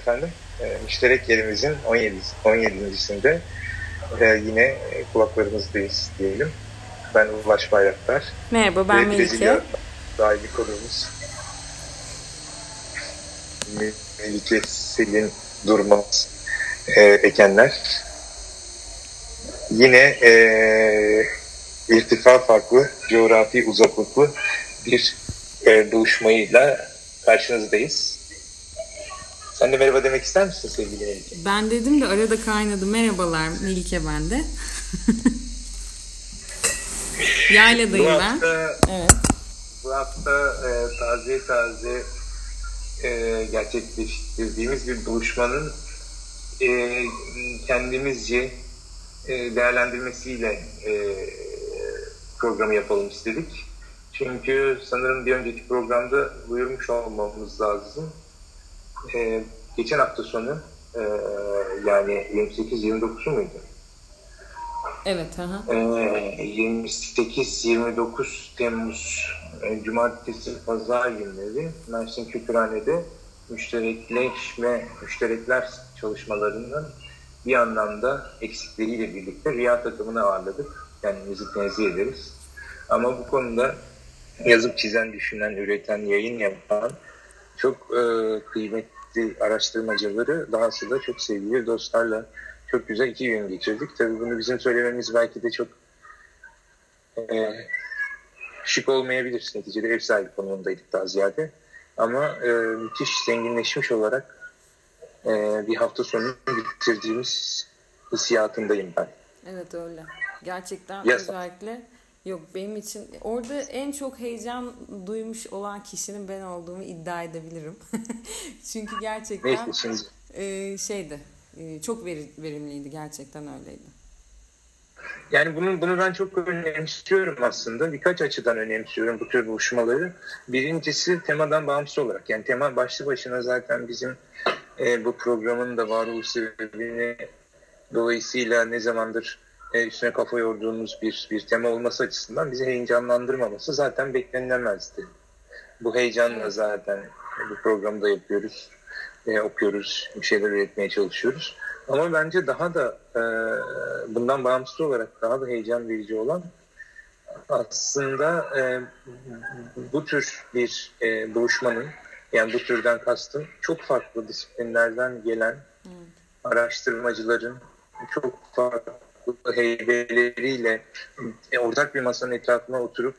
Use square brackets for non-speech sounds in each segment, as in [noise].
efendim. E, müşterek yerimizin 17. 17.sinde e, yine kulaklarımızdayız diyelim. Ben Ulaş Bayraktar. Merhaba ben Melike. Daimi konuğumuz. Melike Selin Durmaz e, Ekenler. Yine e, irtifa farklı, coğrafi uzaklıklı bir e, buluşmayla karşınızdayız. Sen de merhaba demek ister misin sevgili Melike? Ben dedim de arada kaynadı. Merhabalar Melike ben de. [laughs] Yayladayım bu ben. evet. Bu hafta e, taze taze e, gerçekleştirdiğimiz bir buluşmanın e, kendimizce e, değerlendirmesiyle e, programı yapalım istedik. Çünkü sanırım bir önceki programda buyurmuş olmamız lazım. E, geçen hafta sonu e, yani 28-29 muydu? Evet. Aha. E, 28-29 Temmuz e, Cumartesi Pazar günleri Mersin Kültürhane'de müşterekleşme, müşterekler çalışmalarının bir anlamda eksikleriyle birlikte Rüya takımını ağırladık. Kendimizi tenzih ederiz. Ama bu konuda yazıp çizen, düşünen, üreten, yayın yapan çok e, kıymetli araştırmacıları dahası da çok sevgili dostlarla çok güzel iki gün geçirdik. Tabii bunu bizim söylememiz belki de çok e, şık olmayabilir. Neticede ev sahibi konumundaydık daha ziyade. Ama e, müthiş zenginleşmiş olarak e, bir hafta sonu bitirdiğimiz hissiyatındayım ben. Evet öyle. Gerçekten Yes. özellikle yok benim için orada en çok heyecan duymuş olan kişinin ben olduğumu iddia edebilirim. [laughs] Çünkü gerçekten e, şeydi e, çok veri, verimliydi gerçekten öyleydi. Yani bunu, bunu ben çok önemsiyorum aslında. Birkaç açıdan önemsiyorum bu tür buluşmaları. Birincisi temadan bağımsız olarak. Yani tema başlı başına zaten bizim e, bu programın da varoluş sebebini dolayısıyla ne zamandır e, üstüne kafa yorduğumuz bir, bir tema olması açısından bizi heyecanlandırmaması zaten beklenilemezdi. Bu heyecanla zaten bu programı da yapıyoruz, e, okuyoruz, bir şeyler üretmeye çalışıyoruz. Ama bence daha da e, bundan bağımsız olarak daha da heyecan verici olan aslında e, bu tür bir e, buluşmanın yani bu türden kastım çok farklı disiplinlerden gelen araştırmacıların çok farklı heybeleriyle e, ortak bir masanın etrafına oturup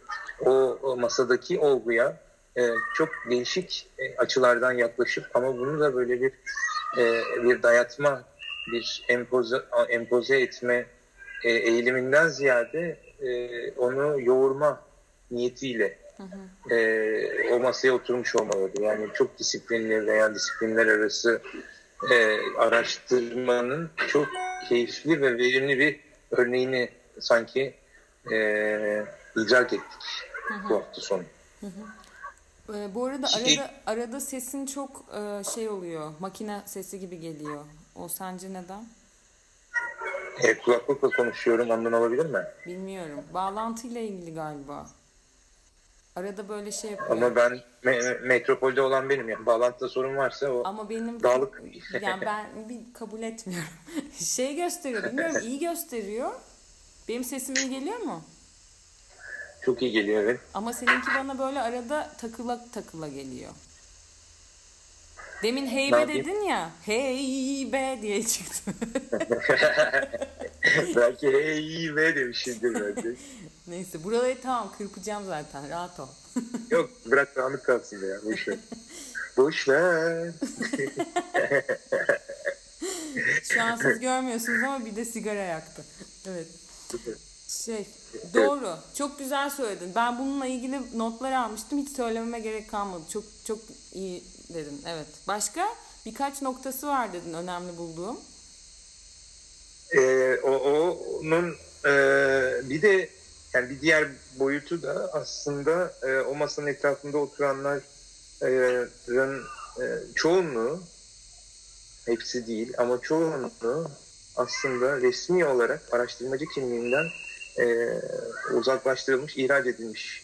o, o masadaki olguya e, çok değişik e, açılardan yaklaşıp ama bunu da böyle bir e, bir dayatma bir empoze, empoze etme e, eğiliminden ziyade e, onu yoğurma niyetiyle e, o masaya oturmuş olmaları. Yani çok disiplinli veya disiplinler arası e, araştırmanın çok keyifli ve verimli bir örneğini sanki e, idrak ettik bu hafta sonu. E, bu arada Şey- arada arada sesin çok e, şey oluyor. Makine sesi gibi geliyor. O sence neden? E, kulaklıkla konuşuyorum ondan olabilir mi? Bilmiyorum. Bağlantıyla ilgili galiba. Arada böyle şey yapıyor. Ama ben me- metropolde olan benim yani bağlantıda sorun varsa o Ama benim [laughs] dağlık. [laughs] yani ben bir kabul etmiyorum. [laughs] şey gösteriyor. Bilmiyorum iyi gösteriyor. Benim sesim iyi geliyor mu? çok iyi geliyor evet. Ama seninki bana böyle arada takıla takıla geliyor. Demin heybe dedin ya. Heybe diye çıktı. Belki hey ve demişimdir belki. Neyse buraları tamam kırpacağım zaten rahat ol. [laughs] Yok bırak dağınık kalsın ya boş ver. [laughs] boş ver. [laughs] Şu an siz görmüyorsunuz ama bir de sigara yaktı. Evet. Şey doğru. Çok güzel söyledin. Ben bununla ilgili notlar almıştım. Hiç söylememe gerek kalmadı. Çok çok iyi dedin. Evet. Başka birkaç noktası var dedin önemli bulduğum. Ee, o, o- onun e, bir de yani bir diğer boyutu da aslında e, o masanın etrafında oturanların e, çoğunluğu hepsi değil ama çoğunluğu aslında resmi olarak araştırmacı kimliğinden e, uzaklaştırılmış, ihraç edilmiş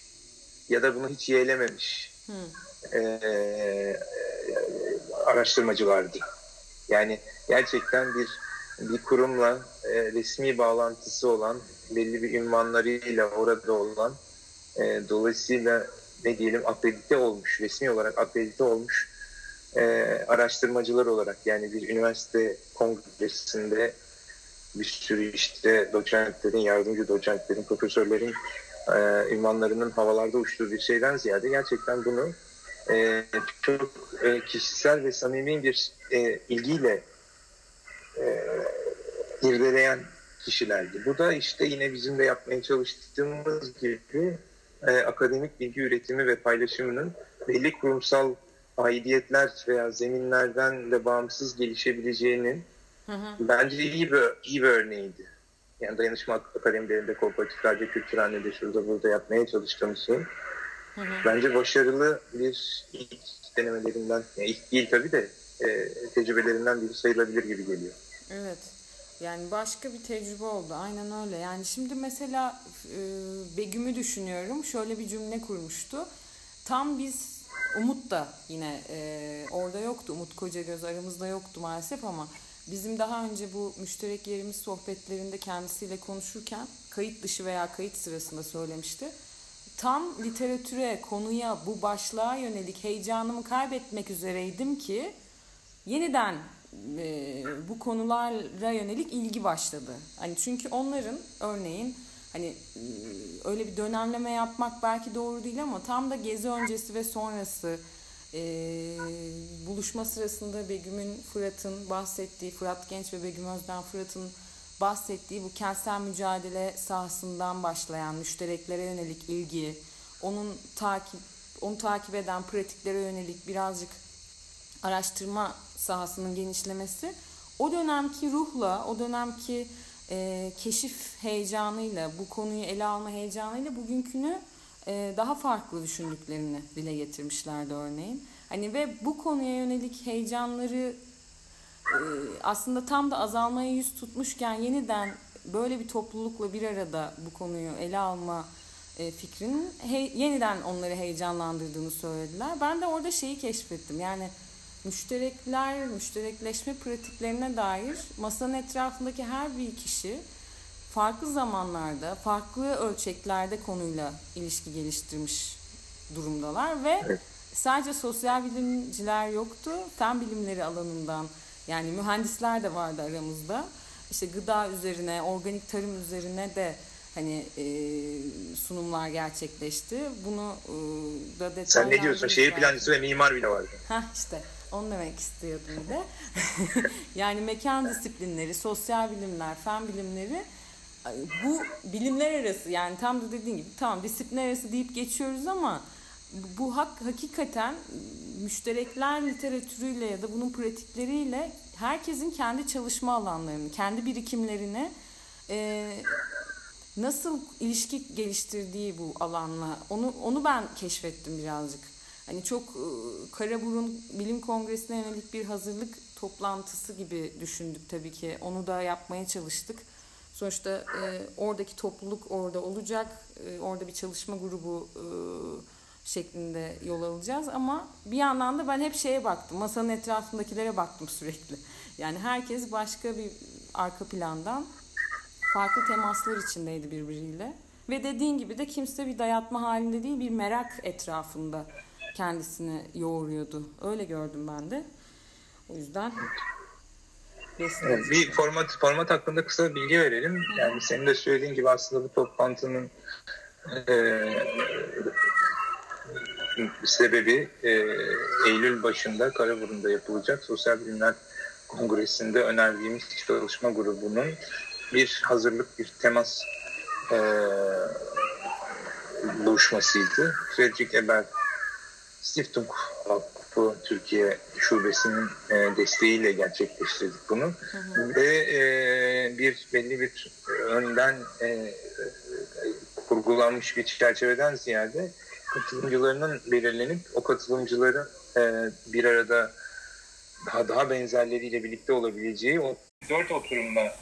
ya da bunu hiç yeğlememiş e, e, araştırmacılardı. Yani gerçekten bir bir kurumla e, resmi bağlantısı olan, belli bir ünvanlarıyla orada olan, e, dolayısıyla ne diyelim akredite olmuş, resmi olarak akredite olmuş e, araştırmacılar olarak yani bir üniversite kongresinde bir sürü işte doçentlerin, yardımcı doçentlerin, profesörlerin e, ünvanlarının havalarda uçtuğu bir şeyden ziyade gerçekten bunu e, çok e, kişisel ve samimi bir e, ilgiyle e, irdeleyen kişilerdi. Bu da işte yine bizim de yapmaya çalıştığımız gibi e, akademik bilgi üretimi ve paylaşımının belli kurumsal aidiyetler veya zeminlerden de bağımsız gelişebileceğinin hı hı. bence iyi bir, iyi bir örneğiydi. Yani dayanışma akademilerinde, kooperatiflerde, kültürhanede şurada burada yapmaya çalıştığımız şey. Hı hı. Bence başarılı bir ilk denemelerinden, yani ilk değil tabii de e, tecrübelerinden biri sayılabilir gibi geliyor. Evet. Yani başka bir tecrübe oldu. Aynen öyle. Yani şimdi mesela e, Begüm'ü düşünüyorum. Şöyle bir cümle kurmuştu. Tam biz Umut da yine e, orada yoktu. Umut Kocagöz aramızda yoktu maalesef ama bizim daha önce bu müşterek yerimiz sohbetlerinde kendisiyle konuşurken kayıt dışı veya kayıt sırasında söylemişti. Tam literatüre, konuya, bu başlığa yönelik heyecanımı kaybetmek üzereydim ki yeniden e, bu konulara yönelik ilgi başladı. Hani çünkü onların örneğin hani e, öyle bir dönemleme yapmak belki doğru değil ama tam da gezi öncesi ve sonrası e, buluşma sırasında Begüm'ün Fırat'ın bahsettiği Fırat Genç ve Begüm Özden Fırat'ın bahsettiği bu kentsel mücadele sahasından başlayan müştereklere yönelik ilgi, onun takip onu takip eden pratiklere yönelik birazcık araştırma sahasının genişlemesi o dönemki ruhla, o dönemki e, keşif heyecanıyla, bu konuyu ele alma heyecanıyla bugünkünü e, daha farklı düşündüklerini dile getirmişlerdi örneğin. Hani ve bu konuya yönelik heyecanları e, aslında tam da azalmaya yüz tutmuşken yeniden böyle bir toplulukla bir arada bu konuyu ele alma e, fikrinin he, yeniden onları heyecanlandırdığını söylediler. Ben de orada şeyi keşfettim. Yani müşterekler, müşterekleşme pratiklerine dair masanın etrafındaki her bir kişi farklı zamanlarda, farklı ölçeklerde konuyla ilişki geliştirmiş durumdalar ve evet. sadece sosyal bilimciler yoktu, fen bilimleri alanından yani mühendisler de vardı aramızda. İşte gıda üzerine, organik tarım üzerine de hani e, sunumlar gerçekleşti. Bunu e, da detaylandıracağız. Sen ne diyorsun? Şehir plancısı ve mimar bile vardı. Hah işte. Onu demek istiyordum bir de. [laughs] yani mekan disiplinleri, sosyal bilimler, fen bilimleri bu bilimler arası yani tam da dediğin gibi tamam disiplinler arası deyip geçiyoruz ama bu hak hakikaten müşterekler literatürüyle ya da bunun pratikleriyle herkesin kendi çalışma alanlarını, kendi birikimlerini e, nasıl ilişki geliştirdiği bu alanla onu onu ben keşfettim birazcık. Hani çok e, Karaburun Bilim Kongresi'ne yönelik bir hazırlık toplantısı gibi düşündük tabii ki. Onu da yapmaya çalıştık. Sonuçta e, oradaki topluluk orada olacak. E, orada bir çalışma grubu e, şeklinde yol alacağız. Ama bir yandan da ben hep şeye baktım. Masanın etrafındakilere baktım sürekli. Yani herkes başka bir arka plandan farklı temaslar içindeydi birbiriyle. Ve dediğin gibi de kimse bir dayatma halinde değil bir merak etrafında kendisini yoğuruyordu. Öyle gördüm ben de. O yüzden Evet, bir format format hakkında kısa bilgi verelim. Yani senin de söylediğin gibi aslında bu toplantının e, sebebi e, Eylül başında Karaburun'da yapılacak Sosyal Bilimler Kongresi'nde önerdiğimiz çalışma grubunun bir hazırlık, bir temas e, buluşmasıydı. Frederick Ebert Stiftung Vakfı Türkiye Şubesi'nin e, desteğiyle gerçekleştirdik bunu. Hı hı. Ve e, bir belli bir önden e, kurgulanmış bir çerçeveden ziyade katılımcılarının belirlenip o katılımcıların e, bir arada daha daha benzerleriyle birlikte olabileceği o dört oturumda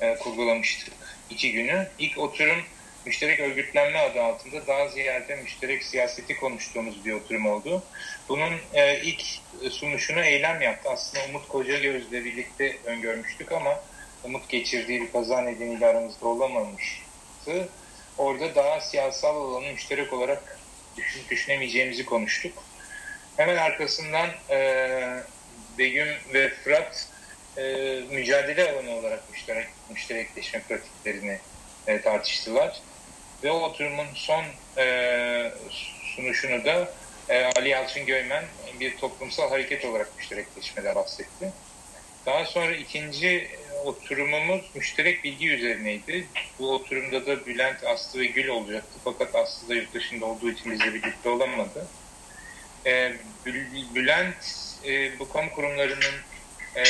e, kurgulamıştık iki günü. İlk oturum müşterek örgütlenme adı altında daha ziyade müşterek siyaseti konuştuğumuz bir oturum oldu. Bunun e, ilk sunuşunu eylem yaptı. Aslında Umut Kocagöz'le birlikte öngörmüştük ama Umut geçirdiği bir kaza nedeniyle aramızda olamamıştı. Orada daha siyasal olanı müşterek olarak düşün, düşünemeyeceğimizi konuştuk. Hemen arkasından e, Begüm ve Fırat e, mücadele alanı olarak müşterek, müşterekleşme pratiklerini e, tartıştılar. Ve o oturumun son e, sunuşunu da e, Ali Yalçın Göymen bir toplumsal hareket olarak müşterekleşmeden bahsetti. Daha sonra ikinci oturumumuz müşterek bilgi üzerineydi. Bu oturumda da Bülent, Aslı ve Gül olacaktı. Fakat Aslı da yurt dışında olduğu için bizle birlikte olamadı. E, Bülent e, bu kamu kurumlarının e,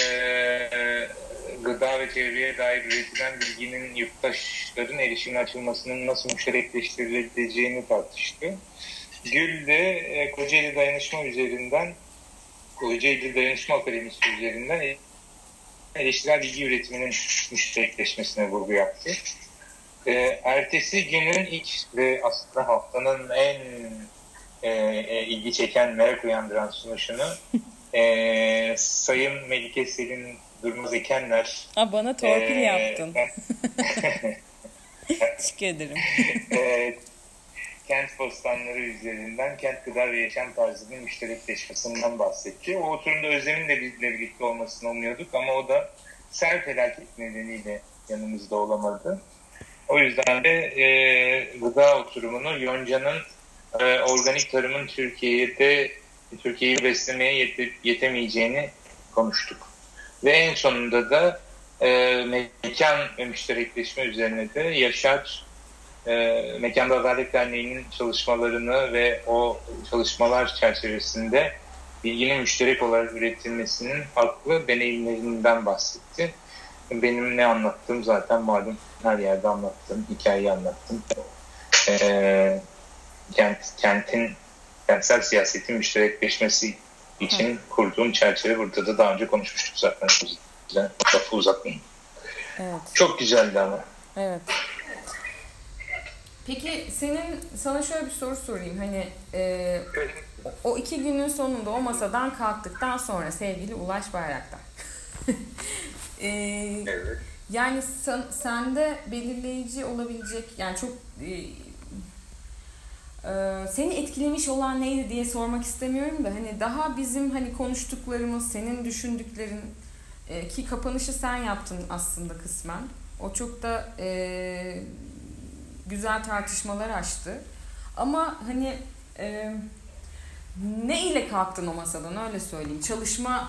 gıda ve çevreye dair üretilen bilginin yurttaşların erişimine açılmasının nasıl müşterekleştirileceğini tartıştı. Gül de e, Kocaeli Dayanışma üzerinden Kocaeli Dayanışma Akademisi üzerinden eleştirel bilgi üretiminin müşterekleşmesine vurgu yaptı. E, ertesi günün ilk ve aslında haftanın en e, e, ilgi çeken, merak uyandıran sunuşunu e, Sayın Melike Selin Durmaz Ekenler. Aa, bana torpil e, yaptın. [laughs] Teşekkür ederim. [laughs] e, kent postanları üzerinden kent gıda ve yaşam tarzının müşterekleşmesinden bahsetti. O oturumda Özlem'in de bizle birlikte olmasını umuyorduk ama o da sel felaket nedeniyle yanımızda olamadı. O yüzden de e, gıda oturumunu Yonca'nın e, organik tarımın Türkiye'de Türkiye'yi beslemeye yete, yetemeyeceğini konuştuk. Ve en sonunda da e, mekan müşterekleşme üzerine de Yaşar e, Mekanda Adalet Derneği'nin çalışmalarını ve o çalışmalar çerçevesinde bilginin müşterek olarak üretilmesinin farklı deneyimlerinden bahsetti. Benim ne anlattığım zaten malum her yerde anlattım, hikayeyi anlattım. E, kent, kentin kentsel siyasetin müşterekleşmesi için Hı. kurduğum çerçeve burada da daha önce konuşmuştuk zaten. Lafı uzatmayayım. Evet. Çok güzeldi ama. Evet. Peki senin sana şöyle bir soru sorayım. Hani e, o iki günün sonunda o masadan kalktıktan sonra sevgili Ulaş Bayraktar. [laughs] e, evet. Yani sen, sende belirleyici olabilecek yani çok e, seni etkilemiş olan neydi diye sormak istemiyorum da hani daha bizim hani konuştuklarımız, senin düşündüklerin e, ki kapanışı sen yaptın aslında kısmen. O çok da e, güzel tartışmalar açtı. Ama hani e, ne ile kalktın o masadan öyle söyleyeyim. Çalışma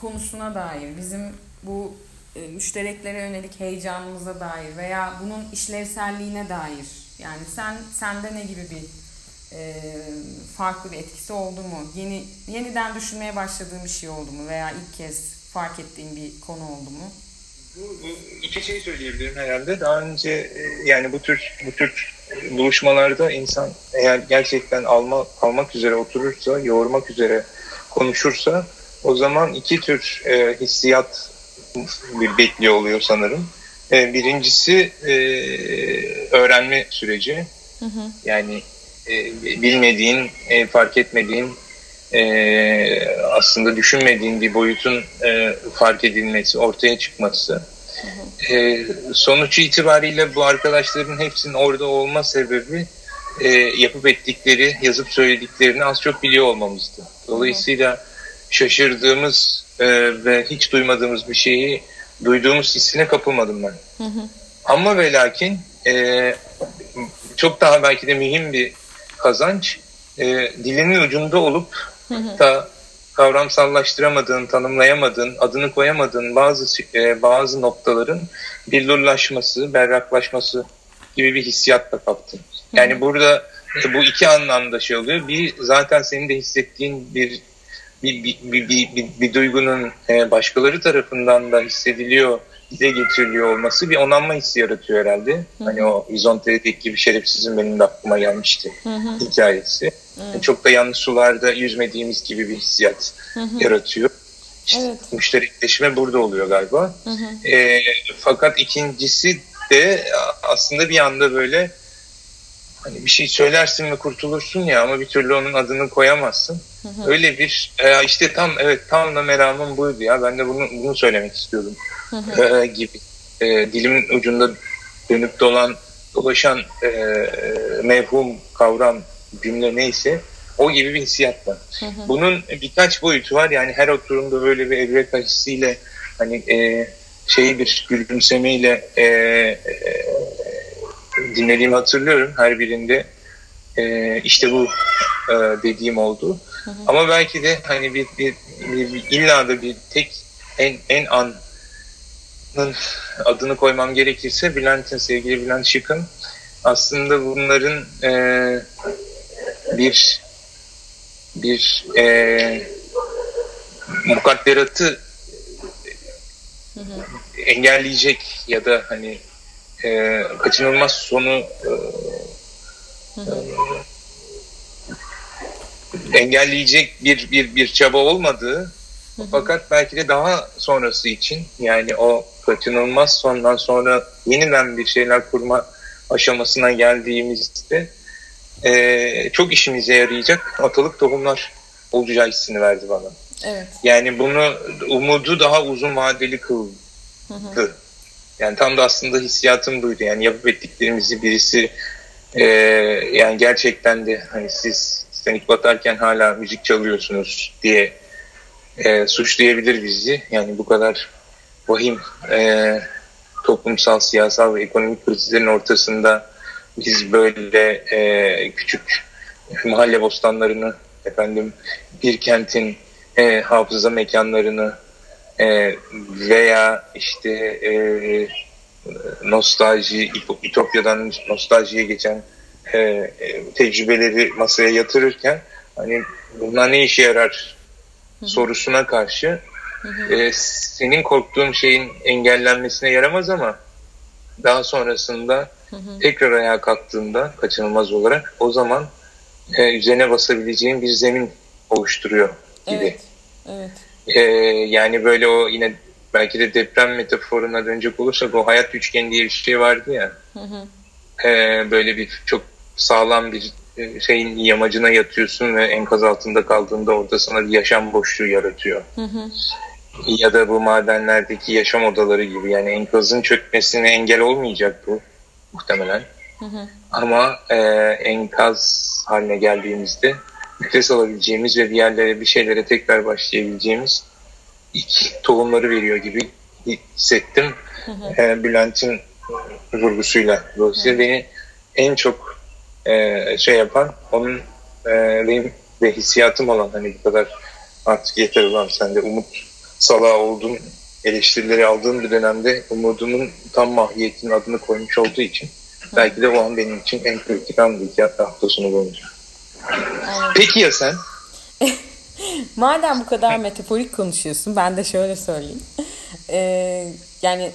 konusuna dair bizim bu e, müştereklere yönelik heyecanımıza dair veya bunun işlevselliğine dair. Yani sen sende ne gibi bir farklı bir etkisi oldu mu? Yeni yeniden düşünmeye başladığın bir şey oldu mu veya ilk kez fark ettiğin bir konu oldu mu? Bu, iki şey söyleyebilirim herhalde. Daha önce e, yani bu tür bu tür buluşmalarda insan eğer gerçekten alma, almak üzere oturursa, yoğurmak üzere konuşursa o zaman iki tür e, hissiyat bir bekliyor oluyor sanırım. E, birincisi e, öğrenme süreci. Hı hı. Yani e, bilmediğin, e, fark etmediğin, e, aslında düşünmediğin bir boyutun e, fark edilmesi, ortaya çıkması. E, sonuç itibariyle bu arkadaşların hepsinin orada olma sebebi e, yapıp ettikleri, yazıp söylediklerini az çok biliyor olmamızdı. Dolayısıyla şaşırdığımız e, ve hiç duymadığımız bir şeyi duyduğumuz hissine kapılmadım ben. Hı hı. Ama ve lakin e, çok daha belki de mühim bir kazanç e, dilinin ucunda olup da kavramsallaştıramadığın, tanımlayamadığın, adını koyamadığın bazı e, bazı noktaların billurlaşması, berraklaşması gibi bir hissiyatla kaptım. Yani burada bu iki anlamda şey oluyor. Bir zaten senin de hissettiğin bir bir, bir, bir, bir, bir, bir duygunun e, başkaları tarafından da hissediliyor dile getiriliyor olması bir onanma hissi yaratıyor herhalde. Hı-hı. Hani o Vizontere'deki gibi şerefsizin benim de aklıma gelmişti Hı-hı. hikayesi. hı Çok da yanlış sularda yüzmediğimiz gibi bir hissiyat Hı-hı. yaratıyor. İşte evet. Müşterekleşme burada oluyor galiba. E, fakat ikincisi de aslında bir anda böyle hani bir şey söylersin ve kurtulursun ya ama bir türlü onun adını koyamazsın. Hı hı. Öyle bir e, işte tam evet tam da meramım buydu ya. Ben de bunu bunu söylemek istiyordum. Hı hı. E, gibi. E, dilimin ucunda dönüp dolan dolaşan e, mevhum kavram cümle neyse o gibi bir hissiyat var. Bunun birkaç boyutu var. Yani her oturumda böyle bir evreka hissiyle hani e, şeyi bir gülümsemeyle e, e, dinlediğimi hatırlıyorum. Her birinde e, işte bu e, dediğim oldu. Hı hı. Ama belki de hani bir, bir, bir, bir illa da bir tek en en anın adını koymam gerekirse Bülent'in sevgili Bülent Şık'ın aslında bunların e, bir bir e, mukadderatı hı hı. engelleyecek ya da hani e, kaçınılmaz sonu e. E, engelleyecek bir bir bir çaba olmadığı hı hı. fakat belki de daha sonrası için yani o kaçınılmaz sondan sonra yeniden bir şeyler kurma aşamasına geldiğimizde e, çok işimize yarayacak atalık tohumlar olacağı hissini verdi bana. Evet. Yani bunu umudu daha uzun vadeli kıldı. Hı hı. Yani tam da aslında hissiyatım buydu. Yani yapıp ettiklerimizi birisi e, yani gerçekten de hani siz Stanik batarken hala müzik çalıyorsunuz diye e, suçlayabilir bizi. Yani bu kadar vahim e, toplumsal, siyasal ve ekonomik krizlerin ortasında biz böyle e, küçük mahalle bostanlarını efendim bir kentin e, hafıza mekanlarını e, veya işte e, nostalji, İtopya'dan nostaljiye geçen e, e, tecrübeleri masaya yatırırken hani bunlar ne işe yarar Hı-hı. sorusuna karşı Hı-hı. e, senin korktuğun şeyin engellenmesine yaramaz ama daha sonrasında hı hı. tekrar ayağa kalktığında kaçınılmaz olarak o zaman e, üzerine basabileceğin bir zemin oluşturuyor gibi. Evet. evet. E, yani böyle o yine belki de deprem metaforuna dönecek olursak o hayat üçgeni diye bir şey vardı ya. Hı hı. E, böyle bir çok sağlam bir e, şeyin yamacına yatıyorsun ve enkaz altında kaldığında orada sana bir yaşam boşluğu yaratıyor. Hı hı. Ya da bu madenlerdeki yaşam odaları gibi yani enkazın çökmesine engel olmayacak bu muhtemelen. Hı hı. Ama e, enkaz haline geldiğimizde nefes alabileceğimiz ve bir yerlere bir şeylere tekrar başlayabileceğimiz ilk tohumları veriyor gibi hissettim. Hı hı. E, Bülent'in vurgusuyla. Dolayısıyla beni en çok e, şey yapan onun e, benim ve hissiyatım olan hani bu kadar artık yeter ulan sen de umut salağı oldun eleştirileri aldığım bir dönemde umudumun tam mahiyetinin adını koymuş olduğu için belki de o an benim için en kritik andı iki hafta sonu boyunca. Peki ya sen? [laughs] Madem bu kadar metaforik konuşuyorsun ben de şöyle söyleyeyim. Ee, yani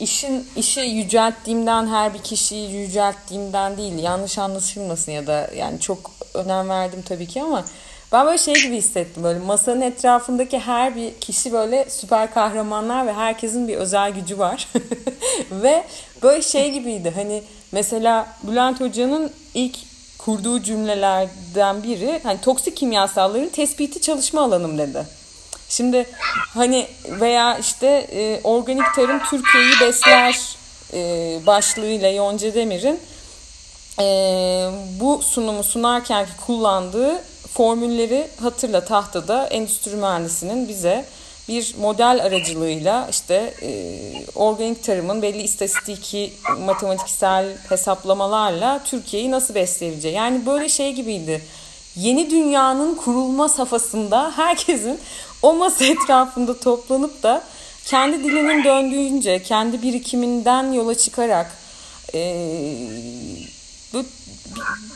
işin işi yücelttiğimden her bir kişiyi yücelttiğimden değil yanlış anlaşılmasın ya da yani çok önem verdim tabii ki ama ben böyle şey gibi hissettim böyle masanın etrafındaki her bir kişi böyle süper kahramanlar ve herkesin bir özel gücü var. [laughs] ve böyle şey gibiydi hani mesela Bülent Hoca'nın ilk kurduğu cümlelerden biri hani toksik kimyasalların tespiti çalışma alanım dedi. Şimdi hani veya işte e, organik tarım Türkiye'yi besler e, başlığıyla Yonca Demir'in e, bu sunumu sunarken kullandığı formülleri hatırla tahtada endüstri mühendisinin bize bir model aracılığıyla işte e, organik tarımın belli istatistiki matematiksel hesaplamalarla Türkiye'yi nasıl besleyebileceği. Yani böyle şey gibiydi. Yeni dünyanın kurulma safhasında herkesin o masa etrafında toplanıp da kendi dilinin döndüğünce, kendi birikiminden yola çıkarak e, bu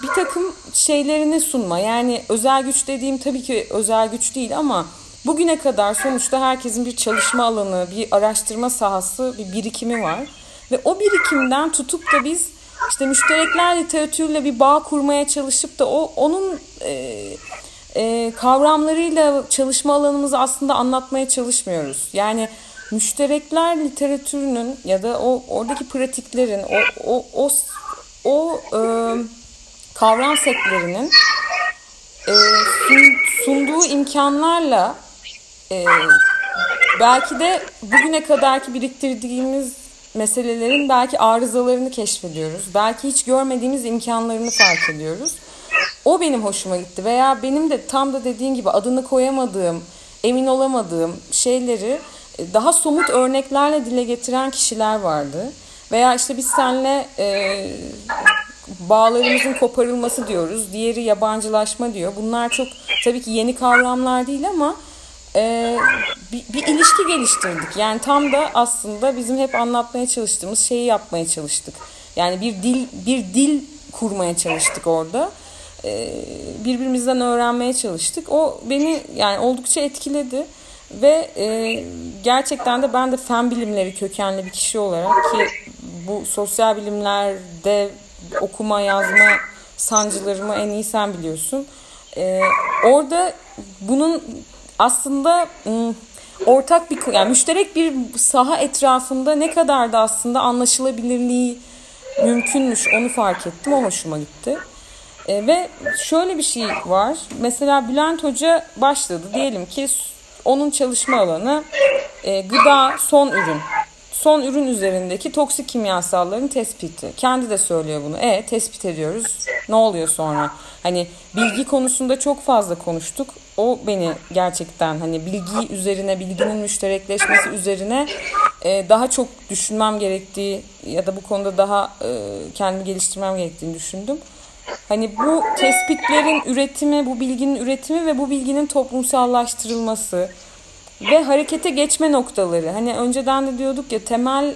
bir, takım şeylerini sunma. Yani özel güç dediğim tabii ki özel güç değil ama bugüne kadar sonuçta herkesin bir çalışma alanı, bir araştırma sahası, bir birikimi var. Ve o birikimden tutup da biz işte müşterekler literatürle bir bağ kurmaya çalışıp da o onun e, e, kavramlarıyla çalışma alanımızı aslında anlatmaya çalışmıyoruz. Yani müşterekler literatürünün ya da o oradaki pratiklerin o o o o e, kavram setlerinin e, sunduğu imkanlarla e, belki de bugüne kadarki biriktirdiğimiz meselelerin belki arızalarını keşfediyoruz. Belki hiç görmediğimiz imkanlarını fark ediyoruz. O benim hoşuma gitti veya benim de tam da dediğin gibi adını koyamadığım, emin olamadığım şeyleri e, daha somut örneklerle dile getiren kişiler vardı. Veya işte biz seninle e, bağlarımızın koparılması diyoruz. Diğeri yabancılaşma diyor. Bunlar çok tabii ki yeni kavramlar değil ama e, bir, bir ilişki geliştirdik. Yani tam da aslında bizim hep anlatmaya çalıştığımız şeyi yapmaya çalıştık. Yani bir dil bir dil kurmaya çalıştık orada. E, birbirimizden öğrenmeye çalıştık. O beni yani oldukça etkiledi. Ve e, gerçekten de ben de fen bilimleri kökenli bir kişi olarak ki bu sosyal bilimlerde okuma yazma sancılarımı en iyi sen biliyorsun. E, orada bunun aslında ortak bir yani müşterek bir saha etrafında ne kadar da aslında anlaşılabilirliği mümkünmüş onu fark ettim. O hoşuma gitti. E, ve şöyle bir şey var. Mesela Bülent Hoca başladı. Diyelim ki onun çalışma alanı e, gıda son ürün. Son ürün üzerindeki toksik kimyasalların tespiti. Kendi de söylüyor bunu. E tespit ediyoruz. Ne oluyor sonra? Hani bilgi konusunda çok fazla konuştuk. O beni gerçekten hani bilgi üzerine, bilginin müşterekleşmesi üzerine e, daha çok düşünmem gerektiği ya da bu konuda daha e, kendimi geliştirmem gerektiğini düşündüm. Hani bu tespitlerin üretimi, bu bilginin üretimi ve bu bilginin toplumsallaştırılması ve harekete geçme noktaları. Hani önceden de diyorduk ya temel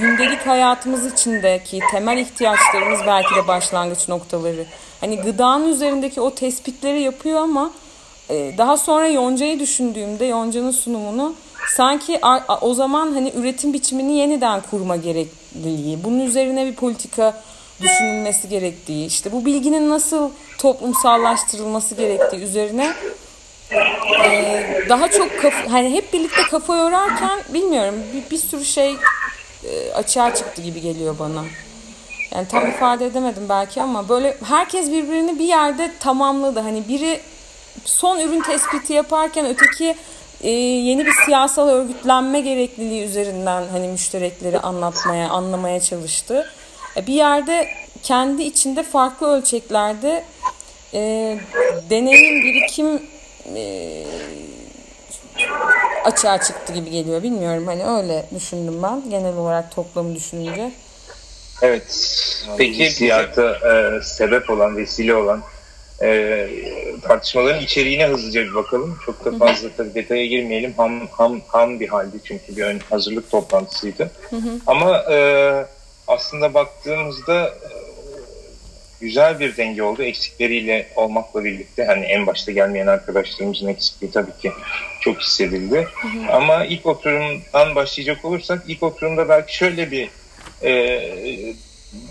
gündelik hayatımız içindeki temel ihtiyaçlarımız belki de başlangıç noktaları. Hani gıdanın üzerindeki o tespitleri yapıyor ama e, daha sonra Yonca'yı düşündüğümde Yonca'nın sunumunu sanki o zaman hani üretim biçimini yeniden kurma gerekliliği, bunun üzerine bir politika düşünülmesi gerektiği, işte bu bilginin nasıl toplumsallaştırılması gerektiği üzerine daha çok kafa, hani hep birlikte kafa yorarken bilmiyorum bir, bir sürü şey e, açığa çıktı gibi geliyor bana. Yani tam ifade edemedim belki ama böyle herkes birbirini bir yerde tamamladı. Hani biri son ürün tespiti yaparken öteki e, yeni bir siyasal örgütlenme gerekliliği üzerinden hani müşterekleri anlatmaya, anlamaya çalıştı. E, bir yerde kendi içinde farklı ölçeklerde e, deneyim, birikim e, açığa çıktı gibi geliyor. Bilmiyorum hani öyle düşündüm ben genel olarak toplamı düşününce. Evet. Peki hissiyata e, sebep olan, vesile olan e, tartışmaların içeriğine hızlıca bir bakalım. Çok da fazla tabii detaya girmeyelim. Ham, ham, ham bir halde çünkü bir ön hazırlık toplantısıydı. Hı hı. Ama e, aslında baktığımızda e, güzel bir denge oldu. Eksikleriyle olmakla birlikte hani en başta gelmeyen arkadaşlarımızın eksikliği tabii ki çok hissedildi. Hı hı. Ama ilk oturumdan başlayacak olursak ilk oturumda belki şöyle bir e,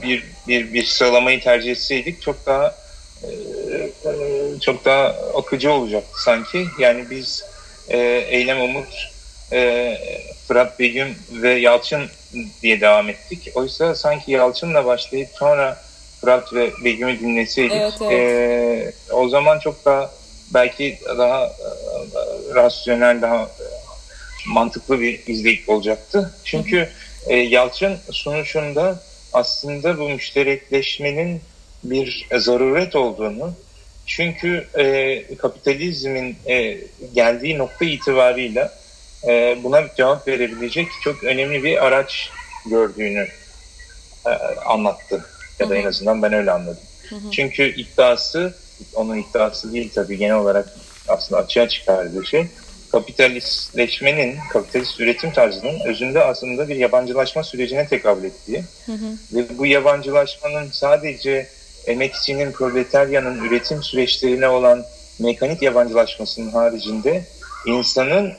bir, bir bir sıralamayı tercih etseydik çok daha e, çok daha akıcı olacaktı sanki. Yani biz e, Eylem Umut, e, Fırat Begüm ve Yalçın diye devam ettik. Oysa sanki Yalçın'la başlayıp sonra Fırat ve Begüm'ü dinleseydik evet, evet. E, o zaman çok daha belki daha e, rasyonel, daha mantıklı bir izleyip olacaktı. Çünkü e, Yalçın sunuşunda aslında bu müşterekleşmenin bir zaruret olduğunu çünkü e, kapitalizmin e, geldiği nokta itibarıyla e, buna cevap verebilecek çok önemli bir araç gördüğünü e, anlattı. Ya da en azından ben öyle anladım. Çünkü iddiası, onun iddiası değil tabii genel olarak aslında açığa çıkardığı şey, kapitalistleşmenin, kapitalist üretim tarzının özünde aslında bir yabancılaşma sürecine tekabül ettiği hı hı. ve bu yabancılaşmanın sadece emekçinin, proletaryanın üretim süreçlerine olan mekanik yabancılaşmasının haricinde insanın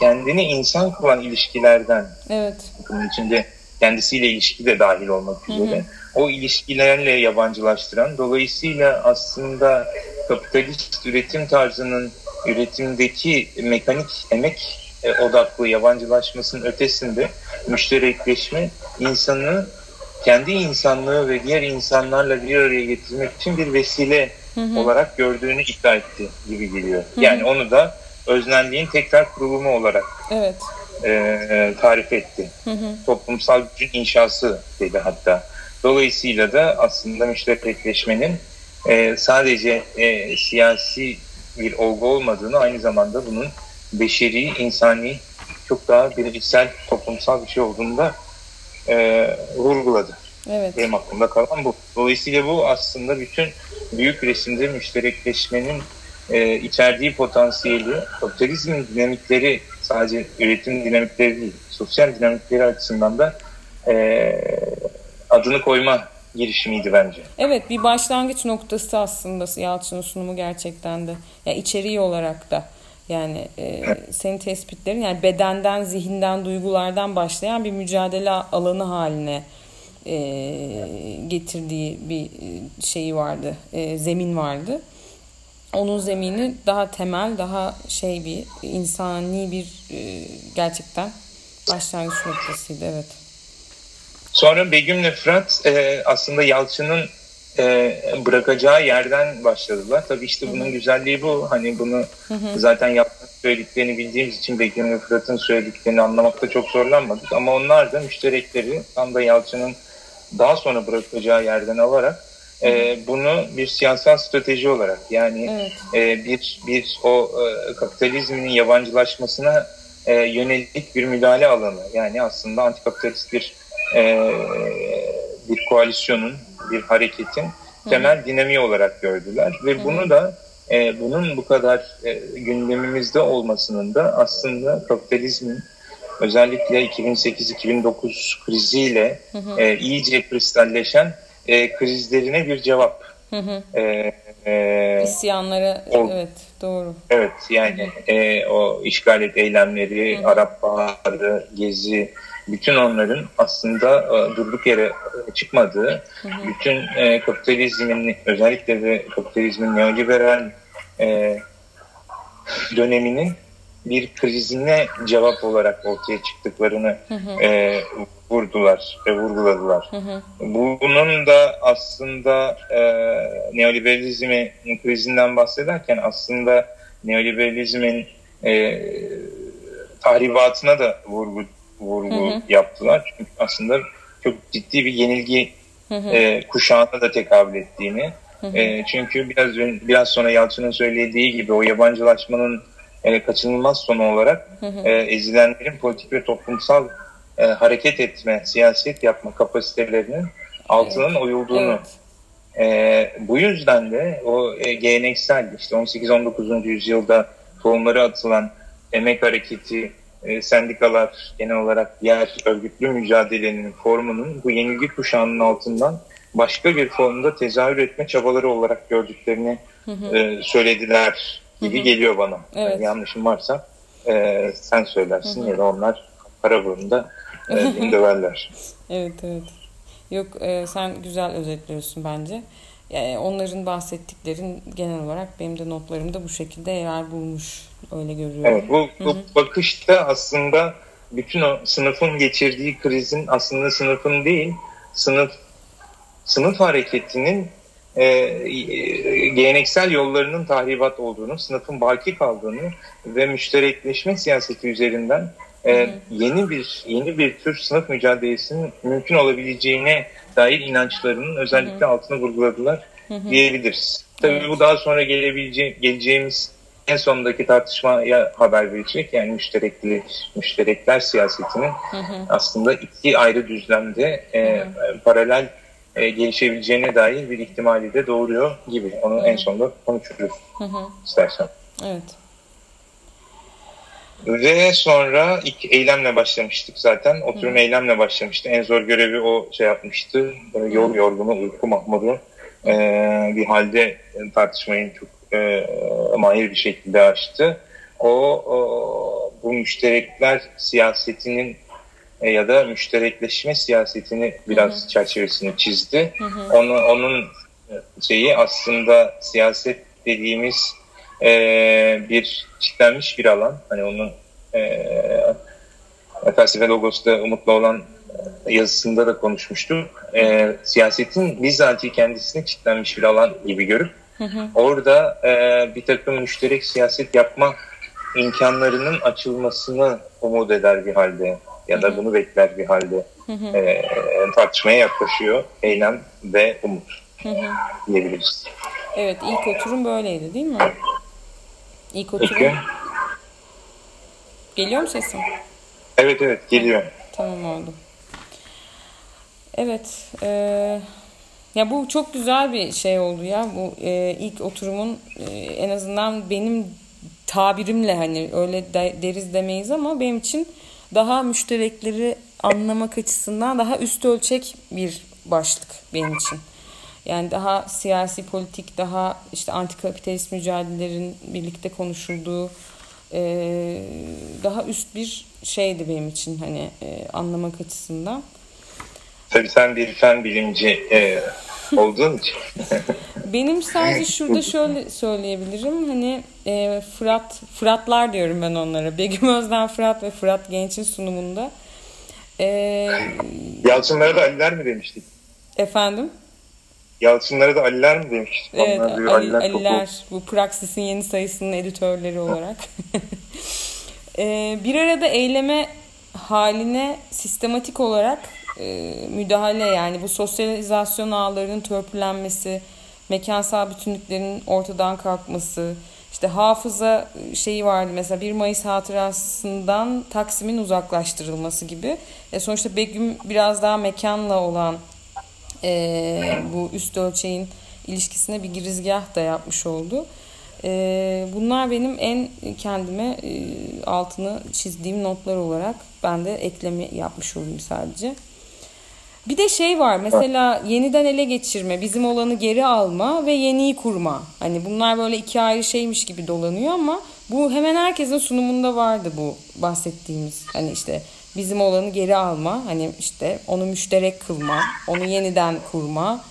kendini insan kılan ilişkilerden evet. bunun içinde kendisiyle ilişki de dahil olmak üzere hı hı. O ilişkilerle yabancılaştıran dolayısıyla aslında kapitalist üretim tarzının üretimdeki mekanik emek e, odaklı yabancılaşmasının ötesinde müşterekleşme insanı kendi insanlığı ve diğer insanlarla bir araya getirmek için bir vesile hı hı. olarak gördüğünü iddia etti gibi geliyor. Hı hı. Yani onu da öznelliğin tekrar kurulumu olarak evet. e, tarif etti. Hı hı. Toplumsal gücün inşası dedi hatta. Dolayısıyla da aslında müşterekleşmenin e, sadece e, siyasi bir olgu olmadığını aynı zamanda bunun beşeri, insani çok daha bilgisel, toplumsal bir şey olduğunu da e, vurguladı. Evet. Benim aklımda kalan bu. Dolayısıyla bu aslında bütün büyük resimde müşterekleşmenin e, içerdiği potansiyeli, kapitalizmin dinamikleri sadece üretim dinamikleri değil, sosyal dinamikleri açısından da e, adını koyma girişimiydi bence. Evet bir başlangıç noktası aslında Yalçın'ın sunumu gerçekten de. Yani içeriği olarak da. Yani e, senin tespitlerin yani bedenden, zihinden, duygulardan başlayan bir mücadele alanı haline e, getirdiği bir e, şeyi vardı, e, zemin vardı. Onun zemini daha temel, daha şey bir insani bir e, gerçekten başlangıç noktasıydı. Evet. Sonra Begüm'le Fırat e, aslında Yalçın'ın e, bırakacağı yerden başladılar. Tabii işte bunun güzelliği bu. Hani bunu Hı-hı. zaten yaptığını söylediklerini bildiğimiz için Begüm ve Fırat'ın söylediklerini anlamakta çok zorlanmadık. Ama onlar da müşterekleri tam da Yalçın'ın daha sonra bırakacağı yerden alarak e, bunu bir siyasal strateji olarak yani evet. e, bir bir o e, kapitalizmin yabancılaşmasına e, yönelik bir müdahale alanı yani aslında antikapitalist bir e, bir koalisyonun bir hareketin temel dinamiği olarak gördüler ve bunu da e, bunun bu kadar e, gündemimizde olmasının da aslında kapitalizmin özellikle 2008-2009 kriziyle e, iyice kristalleşen e, krizlerine bir cevap. Hı hı. E, e, İsyanları o, evet doğru. Evet yani e, o işgalet eylemleri, hı hı. Arap Baharı, Gezi bütün onların aslında e, durduk yere çıkmadığı, hı hı. bütün e, kapitalizmin özellikle de kapitalizmin neoliberal e, döneminin bir krizine cevap olarak ortaya çıktıklarını hı hı. E, vurdular ve vurguladılar. Hı hı. Bunun da aslında e, neoliberalizmi krizinden bahsederken aslında neoliberalizmin e, tahribatına da vurgu vurgu hı hı. yaptılar. Çünkü aslında çok ciddi bir yenilgi hı hı. E, kuşağına da tekabül ettiğini. Hı hı. E, çünkü biraz biraz sonra Yalçın'ın söylediği gibi o yabancılaşmanın e, kaçınılmaz sonu olarak hı hı. E, ezilenlerin politik ve toplumsal e, hareket etme, siyaset yapma kapasitelerinin altının evet. oyulduğunu evet. E, bu yüzden de o e, geleneksel işte 18-19. yüzyılda tohumları atılan emek hareketi, e, sendikalar genel olarak diğer örgütlü mücadelenin formunun bu yenilgi kuşağının altından başka bir formda tezahür etme çabaları olarak gördüklerini hı hı. E, söylediler gibi hı hı. geliyor bana. Evet. Yani yanlışım varsa e, sen söylersin hı hı. ya da onlar para burunda e, [laughs] döverler. evet evet. Yok e, sen güzel özetliyorsun bence. Yani onların bahsettiklerin genel olarak benim de notlarımda bu şekilde yer bulmuş. Öyle görüyorum. Evet, bu, bu bakışta aslında bütün o sınıfın geçirdiği krizin aslında sınıfın değil, sınıf sınıf hareketinin e, e, geleneksel yollarının tahribat olduğunu, sınıfın baki kaldığını ve müşterekleşme siyaseti üzerinden e, yeni bir yeni bir tür sınıf mücadelesinin mümkün olabileceğine dair inançlarının özellikle hı hı. altını vurguladılar hı hı. diyebiliriz. Tabii evet. bu daha sonra gelebilece geleceğimiz en sondaki tartışmaya haber verecek. Yani müşterekli, müşterekler siyasetinin hı hı. aslında iki ayrı düzlemde e, paralel e, gelişebileceğine dair bir ihtimali de doğuruyor gibi. Onu hı hı. en sonunda konuşuruz hı hı. istersen. Evet. Ve sonra ilk eylemle başlamıştık zaten. Oturum Hı. eylemle başlamıştı. En zor görevi o şey yapmıştı. Böyle yol yorgunu, uyku mahmudu e, bir halde tartışmayı çok e, mahir bir şekilde açtı. O, o bu müşterekler siyasetinin e, ya da müşterekleşme siyasetini biraz hı hı. çerçevesini çizdi. Hı hı. Onu, onun şeyi aslında siyaset dediğimiz e, bir çitlenmiş bir alan. Hani onun e, felsefe logosu da umutlu olan yazısında da konuşmuştuk. E, siyasetin bizatihi kendisine kilitlenmiş bir alan gibi görüp hı hı. orada e, bir takım müşterek siyaset yapma imkanlarının açılmasını umut eder bir halde ya da bunu bekler bir halde. E, tartışmaya yaklaşıyor eylem ve umut diyebiliriz. Evet ilk oturum böyleydi değil mi? İlk oturum. Peki. Geliyor mu sesim? Evet evet geliyor. Tamam oldu. Evet. E, ya bu çok güzel bir şey oldu ya. Bu e, ilk oturumun e, en azından benim tabirimle hani öyle de, deriz demeyiz ama benim için daha müşterekleri anlamak açısından daha üst ölçek bir başlık benim için. Yani daha siyasi politik, daha işte antikapitalist mücadelelerin birlikte konuşulduğu e, daha üst bir şeydi benim için hani e, anlamak açısından. Tabii sen bir fen bilimci e, olduğun için. [laughs] Benim sadece şurada şöyle söyleyebilirim. Hani e, Fırat, Fıratlar diyorum ben onlara. Begüm Özden Fırat ve Fırat Genç'in sunumunda. E, Yalçınlara da Aliler mi demiştik? Efendim? Yalçınlara da Aliler mi demiştik? Evet, Ali, Aliler, Aliler bu Praxis'in yeni sayısının editörleri olarak. [laughs] e, bir arada eyleme haline sistematik olarak e, müdahale yani bu sosyalizasyon ağlarının törpülenmesi, mekansal bütünlüklerin ortadan kalkması, işte hafıza şeyi vardı mesela 1 Mayıs hatırasından Taksim'in uzaklaştırılması gibi. E sonuçta Begüm biraz daha mekanla olan e, bu üst ölçeğin ilişkisine bir girizgah da yapmış oldu. E, bunlar benim en kendime e, altını çizdiğim notlar olarak ben de ekleme yapmış olayım sadece. Bir de şey var mesela yeniden ele geçirme, bizim olanı geri alma ve yeniyi kurma. Hani bunlar böyle iki ayrı şeymiş gibi dolanıyor ama bu hemen herkesin sunumunda vardı bu bahsettiğimiz. Hani işte bizim olanı geri alma, hani işte onu müşterek kılma, onu yeniden kurma.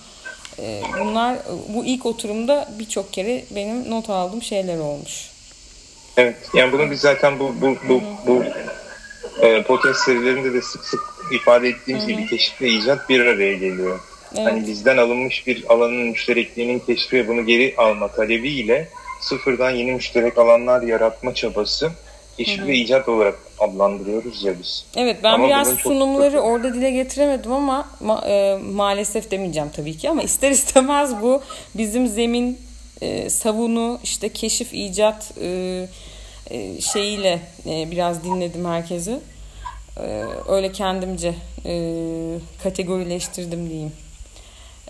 Ee, bunlar bu ilk oturumda birçok kere benim not aldığım şeyler olmuş. Evet, yani bunu biz zaten bu bu bu, bu e, podcast serilerinde de sık sık ifade ettiğimiz Hı-hı. gibi keşif ve icat bir araya geliyor. Evet. Hani bizden alınmış bir alanın müşterekliğinin keşfi ve bunu geri alma talebiyle sıfırdan yeni müşterek alanlar yaratma çabası keşif ve icat olarak adlandırıyoruz ya biz. Evet ben ama biraz sunumları çok... orada dile getiremedim ama ma- e, maalesef demeyeceğim tabii ki ama ister [laughs] istemez bu bizim zemin e, savunu işte keşif icat e, e, şeyiyle e, biraz dinledim herkesi. E, öyle kendimce e, kategorileştirdim diyeyim.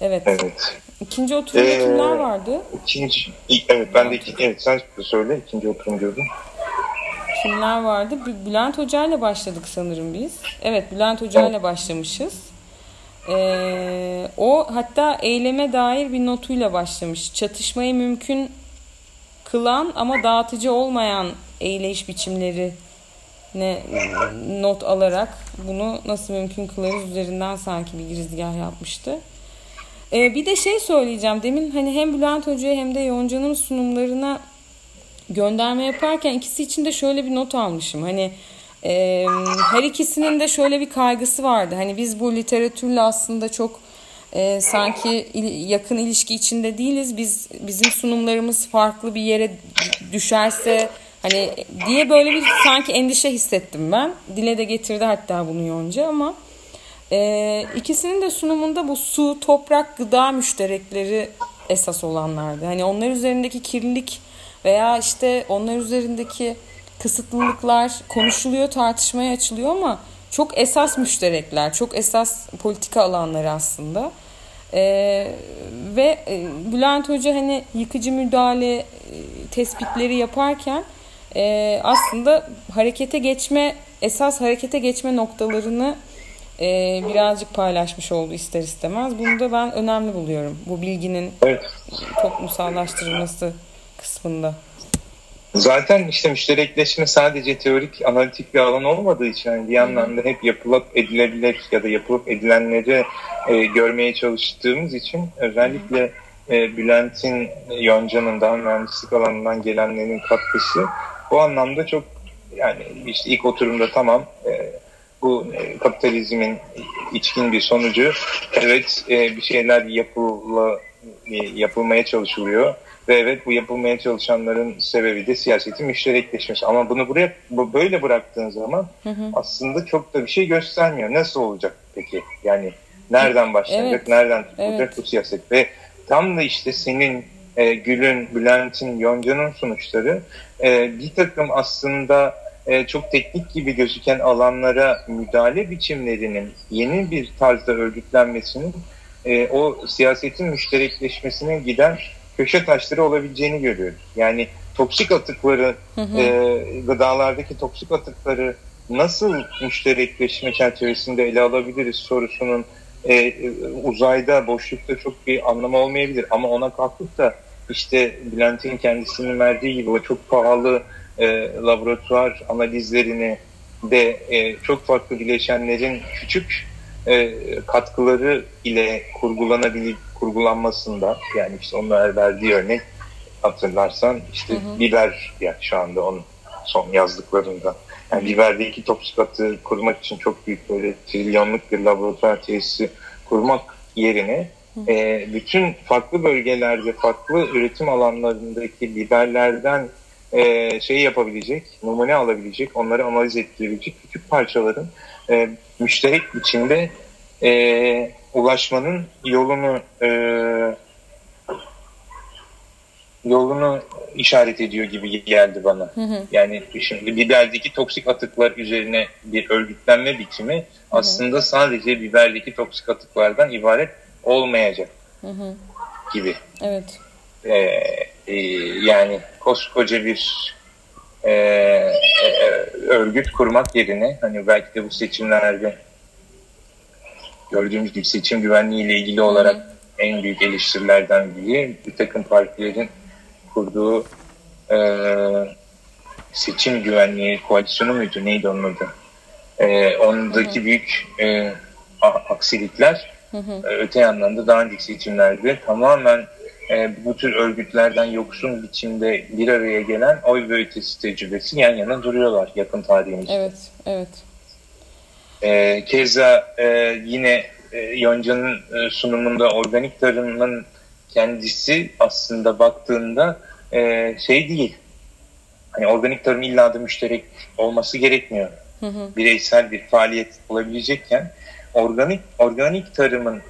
Evet. Evet. İkinci oturumda ee, kimler vardı? İkinci, evet ben de iki, evet sen söyle ikinci oturum diyordun. Kimler vardı? Bülent Hoca ile başladık sanırım biz. Evet Bülent Hoca ile başlamışız. Ee, o hatta eyleme dair bir notuyla başlamış. Çatışmayı mümkün kılan ama dağıtıcı olmayan eyleyiş biçimleri ne not alarak bunu nasıl mümkün kılarız üzerinden sanki bir girizgah yapmıştı. Ee, bir de şey söyleyeceğim. Demin hani hem Bülent Hoca'ya hem de Yonca'nın sunumlarına gönderme yaparken ikisi için de şöyle bir not almışım. Hani e, her ikisinin de şöyle bir kaygısı vardı. Hani biz bu literatürle aslında çok e, sanki il, yakın ilişki içinde değiliz. Biz bizim sunumlarımız farklı bir yere düşerse hani diye böyle bir sanki endişe hissettim ben. Dile de getirdi hatta bunu Yonca ama e, ikisinin de sunumunda bu su, toprak, gıda müşterekleri esas olanlardı. Hani onlar üzerindeki kirlilik veya işte onlar üzerindeki kısıtlılıklar konuşuluyor, tartışmaya açılıyor ama çok esas müşterekler, çok esas politika alanları aslında. Ee, ve e, Bülent Hoca hani yıkıcı müdahale e, tespitleri yaparken e, aslında harekete geçme, esas harekete geçme noktalarını e, birazcık paylaşmış oldu ister istemez. Bunu da ben önemli buluyorum. Bu bilginin evet. toplumsallaştırılması kısmında. Zaten işte müşterekleşme sadece teorik, analitik bir alan olmadığı için yani bir yandan da hep yapılıp edilebilir ya da yapılıp edilenleri e, görmeye çalıştığımız için özellikle e, Bülent'in, Yonca'nın daha mühendislik alanından gelenlerin katkısı bu anlamda çok yani işte ilk oturumda tamam e, bu e, kapitalizmin içkin bir sonucu. Evet e, bir şeyler yapıla, e, yapılmaya çalışılıyor. Ve evet bu yapılmaya çalışanların sebebi de siyasetin müşterekleşmesi. Ama bunu buraya böyle bıraktığın zaman hı hı. aslında çok da bir şey göstermiyor. Nasıl olacak peki? Yani nereden başlayacak, evet. nereden tutulacak evet. bu siyaset? Ve tam da işte senin e, Gül'ün, Bülent'in, Yonca'nın sonuçları e, bir takım aslında e, çok teknik gibi gözüken alanlara müdahale biçimlerinin yeni bir tarzda örgütlenmesinin e, o siyasetin müşterekleşmesine giden köşe taşları olabileceğini görüyoruz. Yani toksik atıkları, hı hı. E, gıdalardaki toksik atıkları nasıl müşterekleşme çerçevesinde ele alabiliriz sorusunun e, uzayda, boşlukta çok bir anlamı olmayabilir. Ama ona kalkıp da işte Bülent'in kendisinin verdiği gibi o çok pahalı e, laboratuvar analizlerini de e, çok farklı bileşenlerin küçük e, katkıları ile kurgulanabilir kurgulanmasında yani işte onlar verdiği örnek hatırlarsan işte hı hı. biber yani şu anda onun son yazdıklarında yani biberdeki toksik atı kurmak için çok büyük böyle trilyonluk bir laboratuvar tesisi kurmak yerine e, bütün farklı bölgelerde farklı üretim alanlarındaki biberlerden e, şey yapabilecek, numune alabilecek, onları analiz ettirebilecek küçük parçaların e, müşterek biçimde e, ulaşmanın yolunu e, yolunu işaret ediyor gibi geldi bana. Hı hı. Yani şimdi biberdeki toksik atıklar üzerine bir örgütlenme biçimi hı hı. aslında sadece biberdeki toksik atıklardan ibaret olmayacak hı hı. gibi. Evet. Ee, e, yani koskoca bir e, e, örgüt kurmak yerine hani belki de bu seçimlerde gördüğümüz gibi seçim güvenliği ile ilgili olarak hı hı. en büyük eleştirilerden biri bir takım partilerin kurduğu e, seçim güvenliği koalisyonu muydu neydi onun adı? E, ondaki hı hı. büyük e, aksilikler hı hı. E, öte yandan da daha önceki seçimlerde tamamen e, bu tür örgütlerden yoksun biçimde bir araya gelen oy ve ötesi tecrübesi yan yana duruyorlar yakın tarihimizde. Evet, evet. E, keza e, yine e, Yonca'nın e, sunumunda organik tarımın kendisi aslında baktığında e, şey değil. Hani organik tarım illa da müşterek olması gerekmiyor. Hı hı. Bireysel bir faaliyet olabilecekken organik organik tarımın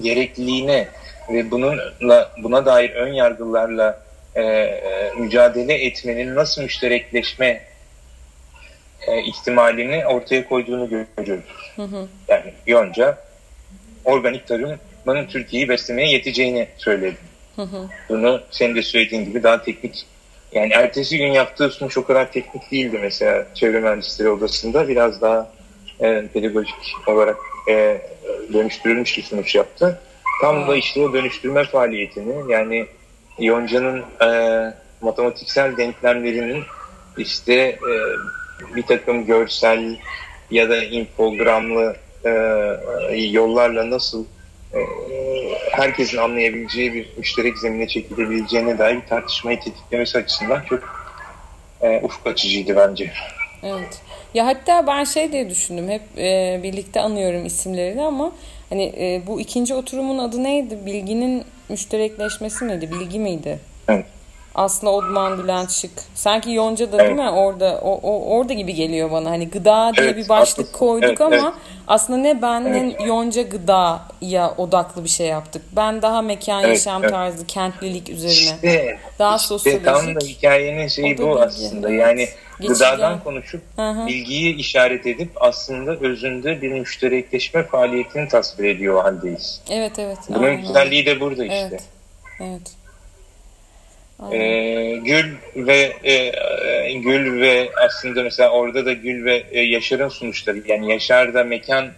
gerekliliğine ve bununla buna dair ön yargılarla e, e, mücadele etmenin nasıl müşterekleşme e, ihtimalini ortaya koyduğunu görüyoruz. Hı hı. Yani Yonca organik tarımın Türkiye'yi beslemeye yeteceğini söyledi. Hı hı. Bunu senin de söylediğin gibi daha teknik yani ertesi gün yaptığı sunuş o kadar teknik değildi mesela çevre mühendisleri odasında biraz daha e, pedagojik olarak e, dönüştürülmüş bir sunuş yaptı. Tam da işte o dönüştürme faaliyetini yani Yonca'nın e, matematiksel denklemlerinin işte e, bir takım görsel ya da infogramlı e, yollarla nasıl e, herkesin anlayabileceği bir müşterek zemine çekilebileceğine dair bir tartışmayı tetiklemesi açısından çok e, ufuk açıcıydı bence. Evet. Ya hatta ben şey diye düşündüm. Hep e, birlikte anıyorum isimlerini ama hani e, bu ikinci oturumun adı neydi? Bilginin müşterekleşmesi miydi? Bilgi miydi? Evet. Aslı Odman, Bülent Şık. Sanki Yonca da evet. değil mi? Orada o, o orada gibi geliyor bana. Hani gıda diye evet, bir başlık aslında, koyduk evet, ama evet. aslında ne ben evet. ne Yonca gıdaya odaklı bir şey yaptık. Ben daha mekan evet, yaşam evet. tarzı, kentlilik üzerine. İşte, daha işte sosyolojik. Tam da hikayenin şeyi bu bilgi. aslında. Yani Geçirgen. gıdadan konuşup Hı-hı. bilgiyi işaret edip aslında özünde bir müşterekleşme faaliyetini tasvir ediyor haldeyiz. Evet evet. Bunun güzelliği de burada işte. Evet. Evet. Ee, Gül ve e, e, Gül ve aslında mesela orada da Gül ve e, Yaşar'ın sunuşları yani Yaşar da mekan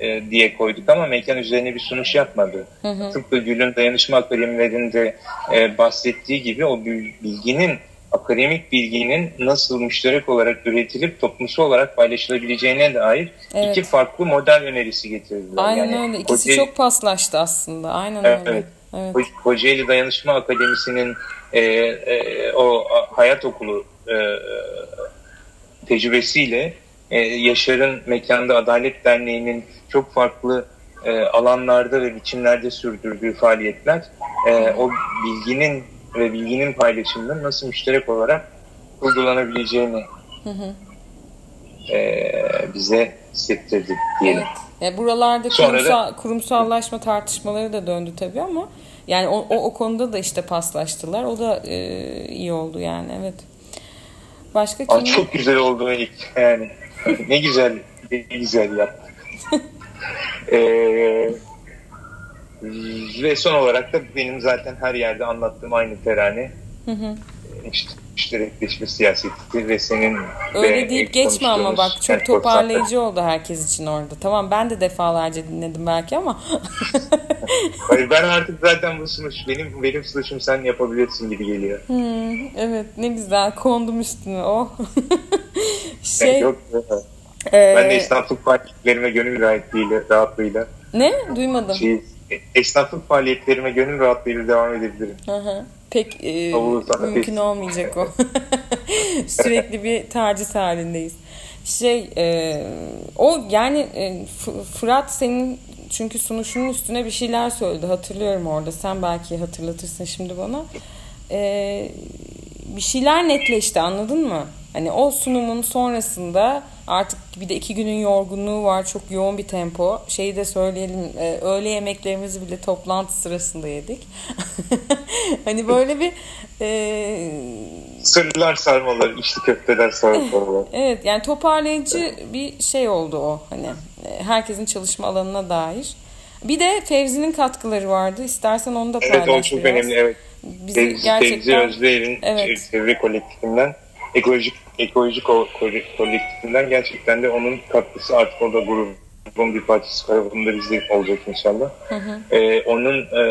e, diye koyduk ama mekan üzerine bir sunuş yapmadı. Hı hı. Tıpkı Gül'ün dayanışma akademilerinde e, bahsettiği gibi o bilginin akademik bilginin nasıl müşterek olarak üretilip toplumsal olarak paylaşılabileceğine dair evet. iki farklı model önerisi getirdiler. Aynen yani, öyle. İkisi Kocaeli... çok paslaştı aslında. Aynen evet, öyle. Evet. Kocaeli Dayanışma Akademisi'nin e, e, o hayat okulu e, tecrübesiyle e, Yaşar'ın Mekanda Adalet Derneği'nin çok farklı e, alanlarda ve biçimlerde sürdürdüğü faaliyetler e, o bilginin ve bilginin paylaşımının nasıl müşterek olarak uygulanabileceğini hı hı. E, bize hissettirdi diyelim. Evet. E, buralarda kurumsal, da, kurumsallaşma tartışmaları da döndü tabii ama yani o, o, o konuda da işte paslaştılar. O da e, iyi oldu yani evet. Başka kim? Çok güzel oldu ilk yani. ne güzel ne güzel yaptık. ee, [laughs] ve son olarak da benim zaten her yerde anlattığım aynı terane. Hı hı. İşte müşterekleşme siyaseti ve senin Öyle deyip geçme ama bak çok toparlayıcı oldu herkes için orada. Tamam ben de defalarca dinledim belki ama. [laughs] Hayır ben artık zaten bu sunuş benim benim sunuşum sen yapabilirsin gibi geliyor. Hmm, evet ne güzel kondum üstüne oh. [laughs] şey. Yok, ee, ben de esnaflık faaliyetlerime gönül rahatlığıyla, rahatlığıyla ne? Duymadım. Şey, esnaflık faaliyetlerime gönül rahatlığıyla devam edebilirim. Hı hı pek e, mümkün olmayacak o. [laughs] Sürekli bir taciz halindeyiz. Şey e, o yani e, Fırat senin çünkü sunuşunun üstüne bir şeyler söyledi hatırlıyorum orada. Sen belki hatırlatırsın şimdi bana. E, bir şeyler netleşti anladın mı? Hani o sunumun sonrasında artık bir de iki günün yorgunluğu var. Çok yoğun bir tempo. Şeyi de söyleyelim. E, öğle yemeklerimizi bile toplantı sırasında yedik. [laughs] hani böyle bir e... sırlar sarmalar, içli köfteler sarmalar. [laughs] evet yani toparlayıcı bir şey oldu o. Hani e, herkesin çalışma alanına dair. Bir de Fevzi'nin katkıları vardı. İstersen onu da paylaş Evet o çok biraz. önemli evet. Bizi Fevzi, gerçekten... Fevzi Özdeğer'in evet. çevre kolektifinden ekolojik ekolojik kolektifinden gerçekten de onun katkısı artık o da grubun bir parçası tarafında bizde olacak inşallah. Hı hı. Ee, onun e,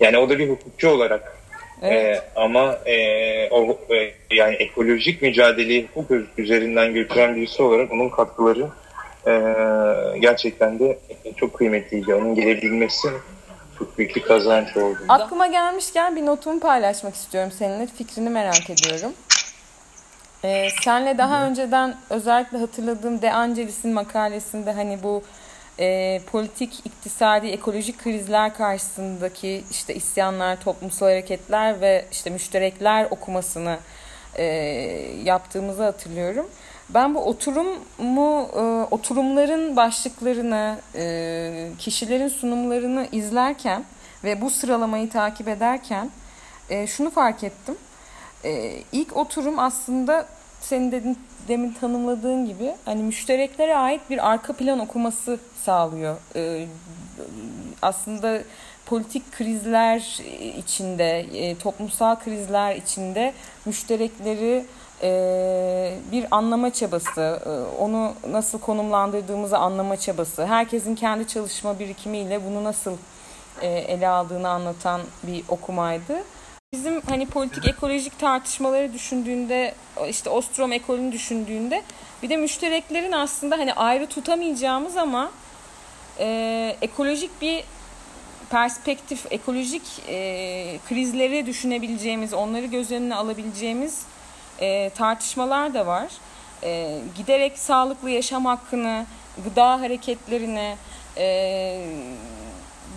yani o da bir hukukçu olarak evet. e, ama e, o e, yani ekolojik mücadeleyi hukuk üzerinden götüren birisi olarak onun katkıları e, gerçekten de çok kıymetliydi. Onun gelebilmesi çok büyük bir kazanç oldu. Aklıma gelmişken bir notumu paylaşmak istiyorum seninle. Fikrini merak ediyorum. Ee, senle daha önceden özellikle hatırladığım De Angelis'in makalesinde hani bu e, politik, iktisadi, ekolojik krizler karşısındaki işte isyanlar, toplumsal hareketler ve işte müşterekler okumasını e, yaptığımızı hatırlıyorum. Ben bu oturumu, e, oturumların başlıklarını, e, kişilerin sunumlarını izlerken ve bu sıralamayı takip ederken e, şunu fark ettim e, ilk oturum aslında senin dedin, demin tanımladığın gibi hani müştereklere ait bir arka plan okuması sağlıyor. E, aslında politik krizler içinde, e, toplumsal krizler içinde müşterekleri e, bir anlama çabası, e, onu nasıl konumlandırdığımızı anlama çabası, herkesin kendi çalışma birikimiyle bunu nasıl e, ele aldığını anlatan bir okumaydı. Bizim hani politik ekolojik tartışmaları düşündüğünde işte Ostrom ekolünü düşündüğünde bir de müştereklerin aslında hani ayrı tutamayacağımız ama e, ekolojik bir perspektif, ekolojik e, krizleri düşünebileceğimiz, onları göz önüne alabileceğimiz e, tartışmalar da var. E, giderek sağlıklı yaşam hakkını, gıda hareketlerini, e,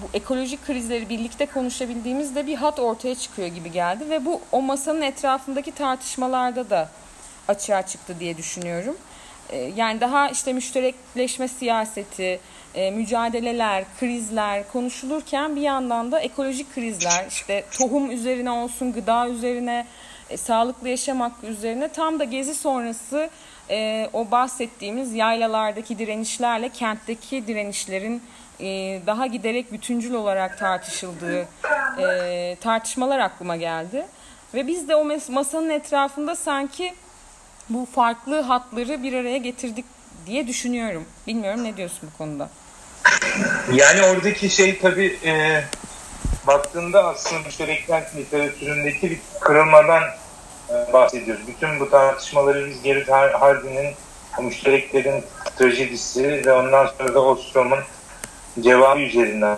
bu ekolojik krizleri birlikte konuşabildiğimizde bir hat ortaya çıkıyor gibi geldi ve bu o masanın etrafındaki tartışmalarda da açığa çıktı diye düşünüyorum. Ee, yani daha işte müşterekleşme siyaseti, e, mücadeleler, krizler konuşulurken bir yandan da ekolojik krizler, işte tohum üzerine olsun, gıda üzerine, e, sağlıklı yaşam hakkı üzerine tam da gezi sonrası e, o bahsettiğimiz yaylalardaki direnişlerle kentteki direnişlerin e, daha giderek bütüncül olarak tartışıldığı e, tartışmalar aklıma geldi. Ve biz de o masanın etrafında sanki bu farklı hatları bir araya getirdik diye düşünüyorum. Bilmiyorum ne diyorsun bu konuda? Yani oradaki şey tabii e, baktığında aslında müşterekler literatüründeki bir kırılmadan e, bahsediyoruz. Bütün bu tartışmaları biz Gerrit Hardin'in müştereklerin trajedisi ve ondan sonra da Ostrom'un cevabı üzerinden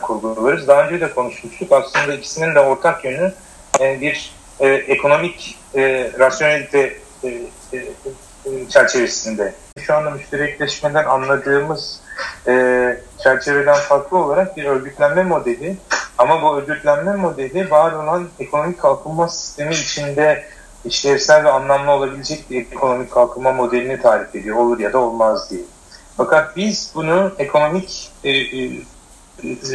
kurguluyoruz. Daha önce de konuşmuştuk. Aslında ikisinin de ortak yönü e, bir e, ekonomik e, rasyonelite çerçevesinde. Şu anda müşterekleşmeden anladığımız çerçeveden farklı olarak bir örgütlenme modeli ama bu örgütlenme modeli var olan ekonomik kalkınma sistemi içinde işlevsel ve anlamlı olabilecek bir ekonomik kalkınma modelini tarif ediyor. Olur ya da olmaz diye. Fakat biz bunu ekonomik e, e,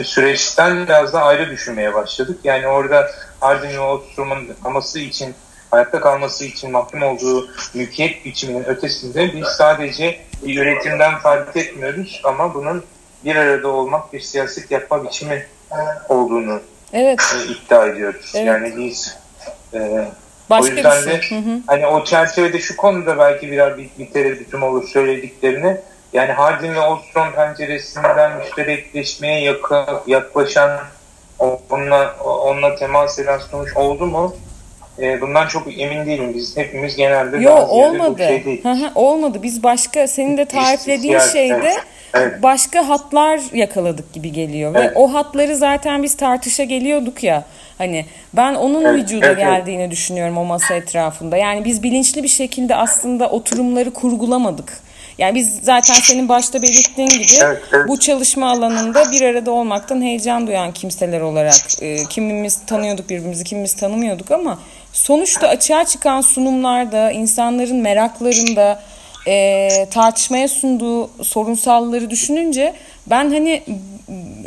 süreçten biraz da ayrı düşünmeye başladık. Yani orada Hardin ve Ostrom'un aması için hayatta kalması için mahkum olduğu mülkiyet biçiminin ötesinde biz sadece üretimden fark etmiyoruz ama bunun bir arada olmak bir siyaset yapma biçimi olduğunu evet. E, iddia ediyoruz. Evet. Yani biz e, Başka o yüzden de şey. hı hı. hani o çerçevede şu konuda belki biraz bir, bir tereddütüm olur söylediklerini. Yani Hardin ve Ostrom penceresinden müşterekleşmeye yakın, yaklaşan onunla, onunla temas eden sonuç oldu mu? E, bundan çok emin değilim. Biz hepimiz genelde Yo, olmadı. Şey olmadı. Biz başka senin de tariflediğin şeyde evet. Evet. başka hatlar yakaladık gibi geliyor. Evet. Ve o hatları zaten biz tartışa geliyorduk ya. Hani ben onun evet. vücuda evet. geldiğini düşünüyorum o masa etrafında. Yani biz bilinçli bir şekilde aslında oturumları kurgulamadık. Yani biz zaten senin başta belirttiğin gibi evet, evet. bu çalışma alanında bir arada olmaktan heyecan duyan kimseler olarak e, kimimiz tanıyorduk birbirimizi, kimimiz tanımıyorduk ama sonuçta açığa çıkan sunumlarda insanların meraklarında e, tartışmaya sunduğu sorunsalları düşününce ben hani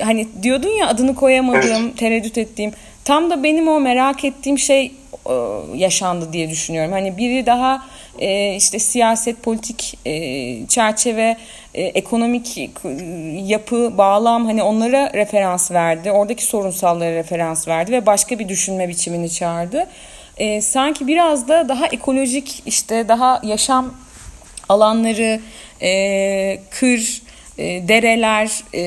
hani diyordun ya adını koyamadığım, evet. tereddüt ettiğim tam da benim o merak ettiğim şey e, yaşandı diye düşünüyorum. Hani biri daha e, işte siyaset, politik e, çerçeve, e, ekonomik e, yapı, bağlam hani onlara referans verdi. Oradaki sorunsallara referans verdi ve başka bir düşünme biçimini çağırdı. E, sanki biraz da daha ekolojik işte daha yaşam alanları, e, kır, e, dereler, e,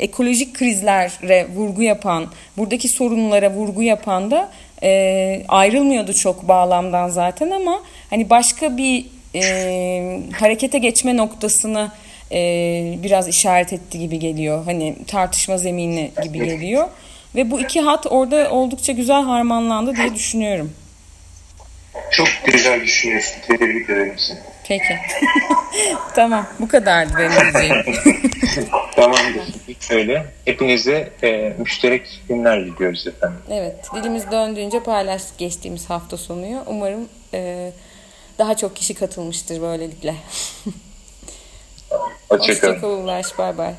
ekolojik krizlere vurgu yapan, buradaki sorunlara vurgu yapan da e, ayrılmıyordu çok bağlamdan zaten ama hani başka bir e, harekete geçme noktasını e, biraz işaret etti gibi geliyor. Hani tartışma zemini gibi geliyor. Ve bu iki hat orada oldukça güzel harmanlandı diye düşünüyorum. Çok güzel düşünüyorsun. Tebrik ederim seni. Peki. [laughs] tamam. Bu kadardı benim diyeceğim. [laughs] Tamamdır. Öyle. Hepinize e, müşterek günler diliyoruz efendim. Evet. Dilimiz döndüğünce paylaştık geçtiğimiz hafta sonuyu. Umarım e, daha çok kişi katılmıştır böylelikle. Hoşçakalın. Hoşçakalın. Bay bay.